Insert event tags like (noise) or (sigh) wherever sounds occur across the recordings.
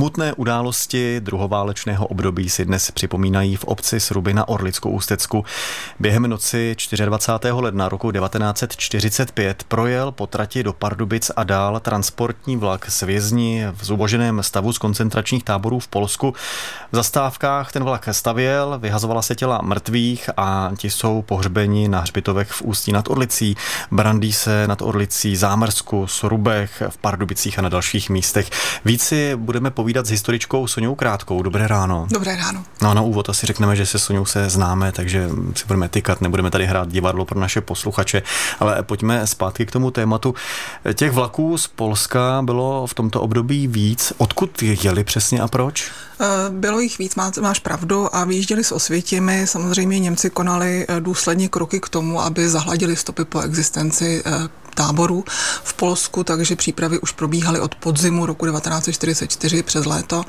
Smutné události druhoválečného období si dnes připomínají v obci Sruby na Orlickou ústecku. Během noci 24. ledna roku 1945 projel po trati do Pardubic a dál transportní vlak s vězni v zuboženém stavu z koncentračních táborů v Polsku. V zastávkách ten vlak stavěl, vyhazovala se těla mrtvých a ti jsou pohřbeni na hřbitovech v Ústí nad Orlicí, Brandýse nad Orlicí, Zámrsku, Srubech, v Pardubicích a na dalších místech. Víc si budeme povídat s historičkou Soňou Krátkou. Dobré ráno. Dobré ráno. No a na úvod asi řekneme, že se Soňou se známe, takže si budeme tykat, nebudeme tady hrát divadlo pro naše posluchače, ale pojďme zpátky k tomu tématu. Těch vlaků z Polska bylo v tomto období víc. Odkud jeli přesně a proč? Eh, bylo jich víc, máš pravdu a vyjížděli s osvětěmi. Samozřejmě Němci konali eh, důsledně kroky k tomu, aby zahladili stopy po existenci eh, táborů v Polsku, takže přípravy už probíhaly od podzimu roku 1944 přes léto.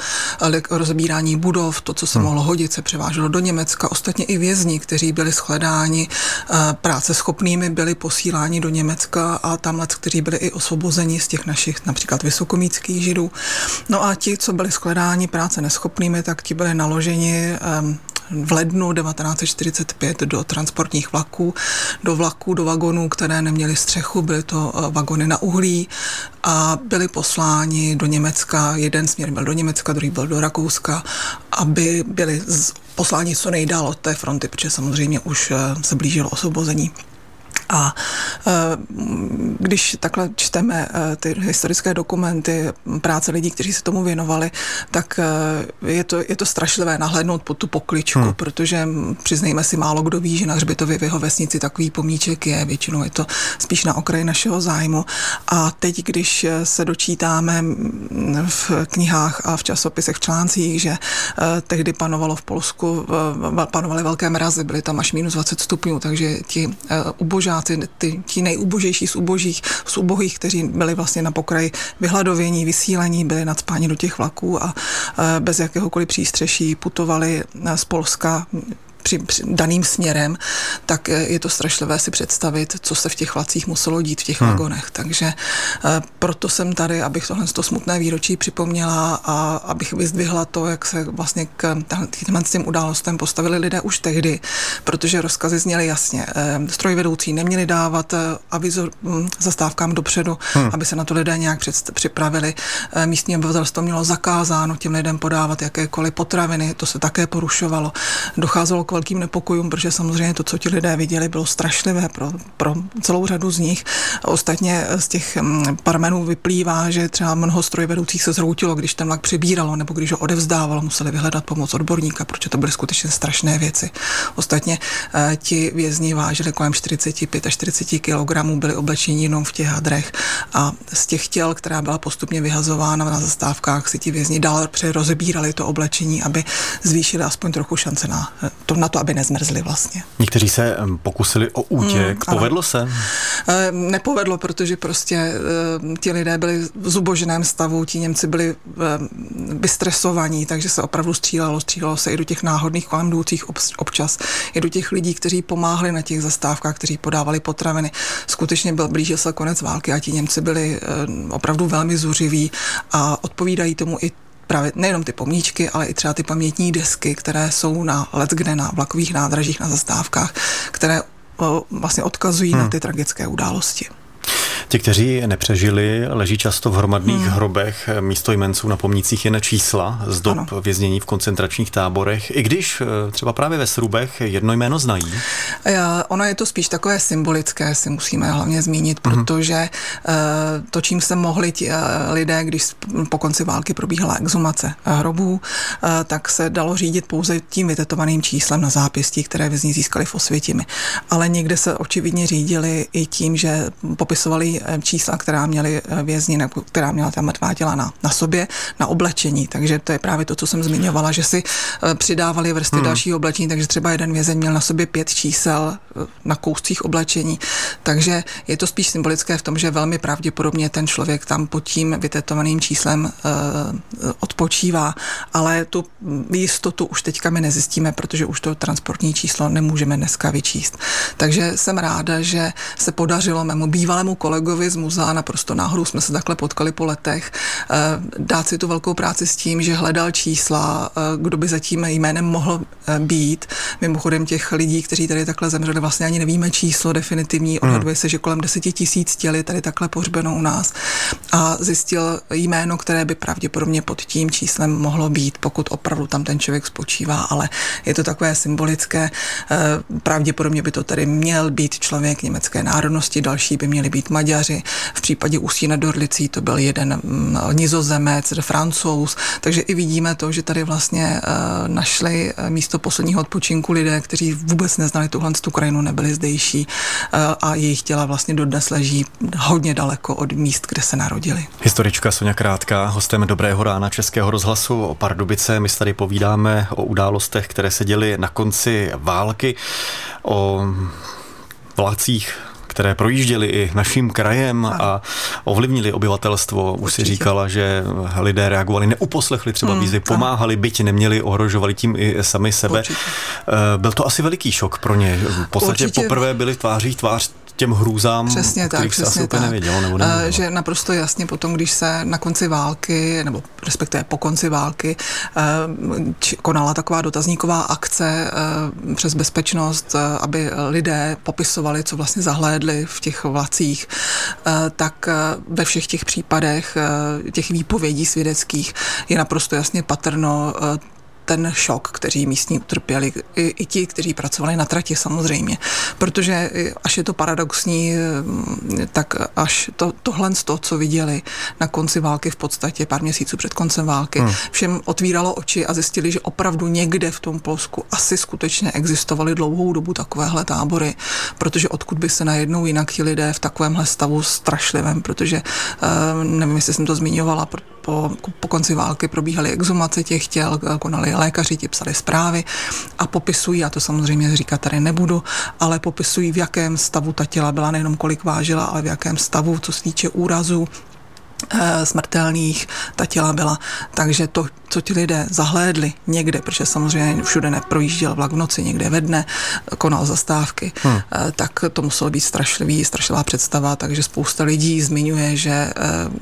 Rozbírání budov, to, co se hmm. mohlo hodit, se převáželo do Německa. Ostatně i vězni, kteří byli shledáni práce schopnými, byli posíláni do Německa a tamhle, kteří byli i osvobozeni z těch našich například vysokomíckých židů. No a ti, co byli shledáni práce neschopnými, tak ti byli naloženi v lednu 1945 do transportních vlaků, do vlaků, do vagonů, které neměly střechu, byly to eh, vagony na uhlí a byli posláni do Německa. Jeden směr byl do Německa, druhý byl do Rakouska, aby byli posláni co nejdál od té fronty, protože samozřejmě už eh, se blížilo osvobození. A e, když takhle čteme e, ty historické dokumenty, práce lidí, kteří se tomu věnovali, tak e, je to, je to strašlivé nahlédnout pod tu pokličku, hmm. protože přiznejme si, málo kdo ví, že na hřbitově v jeho vesnici takový pomíček je, většinou je to spíš na okraji našeho zájmu. A teď, když se dočítáme v knihách a v časopisech, v článcích, že tehdy panovalo v Polsku, panovaly velké mrazy, byly tam až minus 20 stupňů, takže ti ubožá chudáci, ty, ti nejubožejší z ubožích, z ubohých, kteří byli vlastně na pokraji vyhladovění, vysílení, byli nadspáni do těch vlaků a bez jakéhokoliv přístřeší putovali z Polska při, při daným směrem, tak eh, je to strašlivé si představit, co se v těch vlacích muselo dít v těch hmm. vagonech. Takže eh, proto jsem tady, abych tohle to smutné výročí připomněla a abych vyzdvihla to, jak se vlastně k těm událostem postavili lidé už tehdy, protože rozkazy zněly jasně. Eh, strojvedoucí neměli dávat avizo hm, zastávkám dopředu, hmm. aby se na to lidé nějak připravili. Místní obyvatelstvo mělo zakázáno těm lidem podávat jakékoliv potraviny, to se také porušovalo. Docházelo velkým nepokojům, protože samozřejmě to, co ti lidé viděli, bylo strašlivé pro, pro celou řadu z nich. Ostatně z těch mm, parmenů vyplývá, že třeba mnoho strojvedoucích se zhroutilo, když ten vlak přibíralo nebo když ho odevzdávalo, museli vyhledat pomoc odborníka, protože to byly skutečně strašné věci. Ostatně eh, ti vězni vážili kolem 45 až 40 kg, byli oblečeni jenom v těch hadrech a z těch těl, která byla postupně vyhazována na zastávkách, si ti vězni dál přerozebírali to oblečení, aby zvýšili aspoň trochu šance na eh, to na to, aby nezmrzli vlastně. Někteří se pokusili o útěk. Mm, Povedlo se? Nepovedlo, protože prostě ti lidé byli v zuboženém stavu, ti Němci byli vystresovaní, takže se opravdu střílelo. Střílelo se i do těch náhodných kolem jdoucích občas, i do těch lidí, kteří pomáhali na těch zastávkách, kteří podávali potraviny. Skutečně byl, blížil se konec války a ti Němci byli opravdu velmi zuřiví a odpovídají tomu i právě nejenom ty pomníčky, ale i třeba ty pamětní desky, které jsou na let kde na vlakových nádražích, na zastávkách, které vlastně odkazují hmm. na ty tragické události. Ti, kteří nepřežili, leží často v hromadných hmm. hrobech. Místo jmenců na pomnících je čísla z dob ano. věznění v koncentračních táborech. I když eh, třeba právě ve Srubech jedno jméno znají. Ono je to spíš takové symbolické, si musíme hlavně zmínit, hmm. protože eh, to, čím se mohli ti eh, lidé, když po konci války probíhala exhumace hrobů, tak se dalo řídit pouze tím vytetovaným číslem na zápěstí, které vězni získali v Osvětimi. Ale někde se očividně řídili i tím, že popisovali Eh, čísla, která měli eh, vězni, nebo která měla ta mrtvá těla na, na sobě, na oblečení. Takže to je právě to, co jsem zmiňovala, že si eh, přidávali vrsty hmm. dalšího oblečení, takže třeba jeden vězeň měl na sobě pět čísel na kouscích oblečení. Takže je to spíš symbolické v tom, že velmi pravděpodobně ten člověk tam pod tím vytetovaným číslem uh, odpočívá, ale tu jistotu už teďka my nezjistíme, protože už to transportní číslo nemůžeme dneska vyčíst. Takže jsem ráda, že se podařilo mému bývalému kolegu kolegovi z muzea, naprosto náhodou jsme se takhle potkali po letech, dát si tu velkou práci s tím, že hledal čísla, kdo by za tím jménem mohl být. Mimochodem těch lidí, kteří tady takhle zemřeli, vlastně ani nevíme číslo definitivní. Hmm. Odhaduje se, že kolem deseti tisíc těli tady takhle pohřbeno u nás. A zjistil jméno, které by pravděpodobně pod tím číslem mohlo být, pokud opravdu tam ten člověk spočívá, ale je to takové symbolické. Eh, pravděpodobně by to tady měl být člověk německé národnosti, další by měli být Maďaři. V případě Ústí nad Orlicí to byl jeden mm, nizozemec, francouz, takže i vidíme to, že tady vlastně eh, našli eh, místo posledního odpočinku lidé, kteří vůbec neznali tuhle tu krajinu, nebyli zdejší a jejich těla vlastně dodnes leží hodně daleko od míst, kde se narodili. Historička Sonja Krátká, hostem Dobrého rána Českého rozhlasu o Pardubice. My tady povídáme o událostech, které se děly na konci války, o vládcích které projížděly i naším krajem a ovlivnili obyvatelstvo. Už si říkala, že lidé reagovali, neuposlechli třeba mm, výzvy, pomáhali, byť neměli, ohrožovali tím i sami sebe. Určitě. Eh, byl to asi veliký šok pro ně. V podstatě Určitě. poprvé byli tváří tvář těm hrůzám, přesně tak, přesně se asi tak. nevědělo. Nebo nevědělo. Že naprosto jasně potom, když se na konci války, nebo respektive po konci války, eh, konala taková dotazníková akce eh, přes bezpečnost, eh, aby lidé popisovali, co vlastně zahlédli v těch vlacích, tak ve všech těch případech těch výpovědí svědeckých je naprosto jasně patrno ten šok, kteří místní utrpěli, i, i ti, kteří pracovali na trati samozřejmě. Protože až je to paradoxní, tak až to, tohle z toho, co viděli na konci války v podstatě pár měsíců před koncem války, hmm. všem otvíralo oči a zjistili, že opravdu někde v tom Polsku asi skutečně existovaly dlouhou dobu takovéhle tábory, protože odkud by se najednou jinak ti lidé v takovémhle stavu strašlivém, protože uh, nevím, jestli jsem to zmiňovala, po, po konci války probíhaly exhumace těch těl, konali lékaři, ti psali zprávy a popisují, já to samozřejmě říkat tady nebudu, ale popisují, v jakém stavu ta těla byla, nejenom kolik vážila, ale v jakém stavu, co se týče úrazu, Eh, smrtelných ta těla byla. Takže to, co ti lidé zahlédli někde, protože samozřejmě všude neprojížděl vlak v noci, někde ve dne, konal zastávky, hmm. Eh, tak to muselo být strašlivý, strašlivá představa, takže spousta lidí zmiňuje, že eh,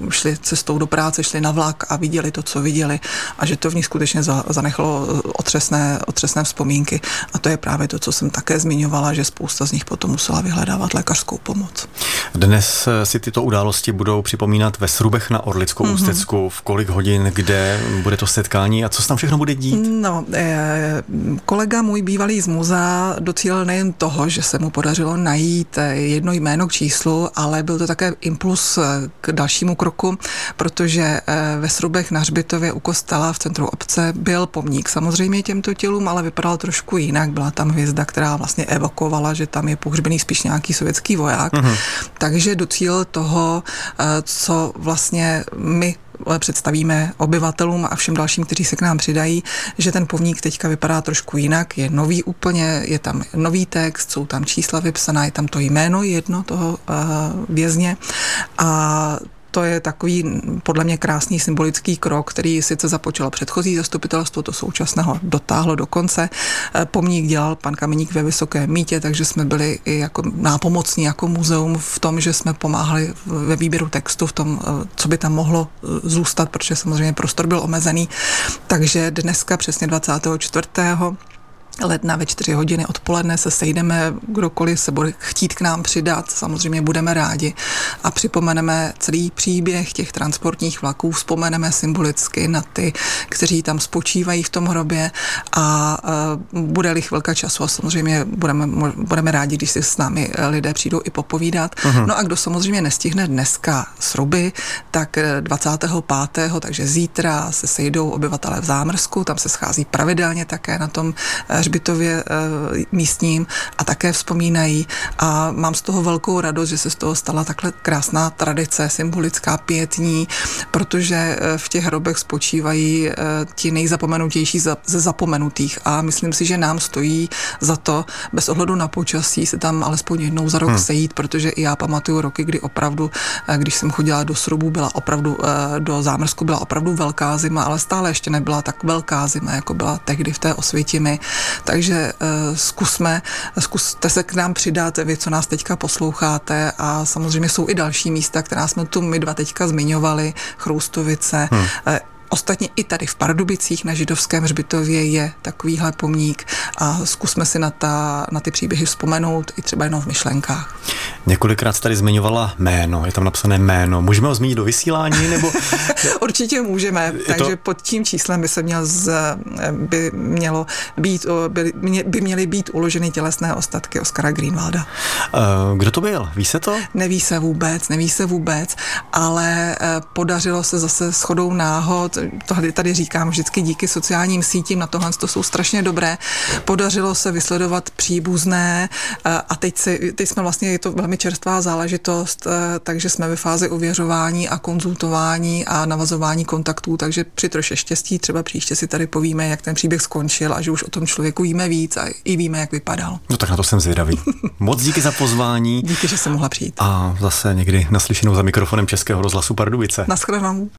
šli cestou do práce, šli na vlak a viděli to, co viděli a že to v nich skutečně zanechalo otřesné, otřesné vzpomínky. A to je právě to, co jsem také zmiňovala, že spousta z nich potom musela vyhledávat lékařskou pomoc. Dnes si tyto události budou připomínat ve Sru Hrubech na Orlickou mm-hmm. ústecku, v kolik hodin, kde bude to setkání a co se tam všechno bude dít? No, eh, kolega můj bývalý z muzea docílil nejen toho, že se mu podařilo najít eh, jedno jméno k číslu, ale byl to také impuls eh, k dalšímu kroku, protože ve Srubech na Hřbitově u kostela v centru obce byl pomník samozřejmě těmto tělům, ale vypadal trošku jinak. Byla tam hvězda, která vlastně evokovala, že tam je pohřbený spíš nějaký sovětský voják. Mm-hmm. Takže docílil toho, co vlastně my představíme obyvatelům a všem dalším, kteří se k nám přidají, že ten povník teďka vypadá trošku jinak, je nový úplně, je tam nový text, jsou tam čísla vypsaná, je tam to jméno jedno toho uh, vězně. A to je takový podle mě krásný symbolický krok, který sice započalo předchozí zastupitelstvo, to současného dotáhlo do konce. Eh, pomník dělal pan Kameník ve Vysoké mítě, takže jsme byli i jako nápomocní jako muzeum v tom, že jsme pomáhali ve výběru textu, v tom, eh, co by tam mohlo eh, zůstat, protože samozřejmě prostor byl omezený. Takže dneska přesně 24 ledna ve čtyři hodiny odpoledne se sejdeme, kdokoliv se bude chtít k nám přidat, samozřejmě budeme rádi a připomeneme celý příběh těch transportních vlaků, vzpomeneme symbolicky na ty, kteří tam spočívají v tom hrobě a uh, bude-li chvilka času a samozřejmě budeme, budeme rádi, když si s námi lidé přijdou i popovídat. Uh-huh. No a kdo samozřejmě nestihne dneska sruby, tak 25. takže zítra se sejdou obyvatelé v Zámrsku, tam se schází pravidelně také na tom hřbitově eh, místním a také vzpomínají. A mám z toho velkou radost, že se z toho stala takhle krásná tradice, symbolická pětní, protože eh, v těch hrobech spočívají eh, ti nejzapomenutější ze zapomenutých. A myslím si, že nám stojí za to bez ohledu na počasí se tam alespoň jednou za rok hmm. sejít, protože i já pamatuju roky, kdy opravdu, když jsem chodila do Srubu, byla opravdu, do Zámrsku byla opravdu velká zima, ale stále ještě nebyla tak velká zima, jako byla tehdy v té Osvětimi Takže zkusme, zkuste se k nám přidat, vy, co nás teďka posloucháte. A samozřejmě jsou i další místa, která jsme tu my dva teďka zmiňovali, Chroustovice, hmm Ostatně i tady v Pardubicích na židovském hřbitově je takovýhle pomník a zkusme si na, ta, na ty příběhy vzpomenout i třeba jenom v myšlenkách. Několikrát tady zmiňovala jméno, je tam napsané jméno. Můžeme ho zmínit do vysílání? Nebo... (laughs) Určitě můžeme, je takže to... pod tím číslem by se měl z, by mělo být, by, by měly být uloženy tělesné ostatky Oskara Greenwalda. Uh, kdo to byl? Ví se to? Neví se vůbec, neví se vůbec, ale eh, podařilo se zase shodou náhod tohle tady říkám vždycky díky sociálním sítím, na tohle to jsou strašně dobré. Podařilo se vysledovat příbuzné a teď, si, teď jsme vlastně, je to velmi čerstvá záležitost, takže jsme ve fázi ověřování a konzultování a navazování kontaktů, takže při troše štěstí třeba příště si tady povíme, jak ten příběh skončil a že už o tom člověku víme víc a i víme, jak vypadal. No tak na to jsem zvědavý. Moc díky za pozvání. Díky, že jsem mohla přijít. A zase někdy naslyšenou za mikrofonem Českého rozhlasu Pardubice. Naschledanou.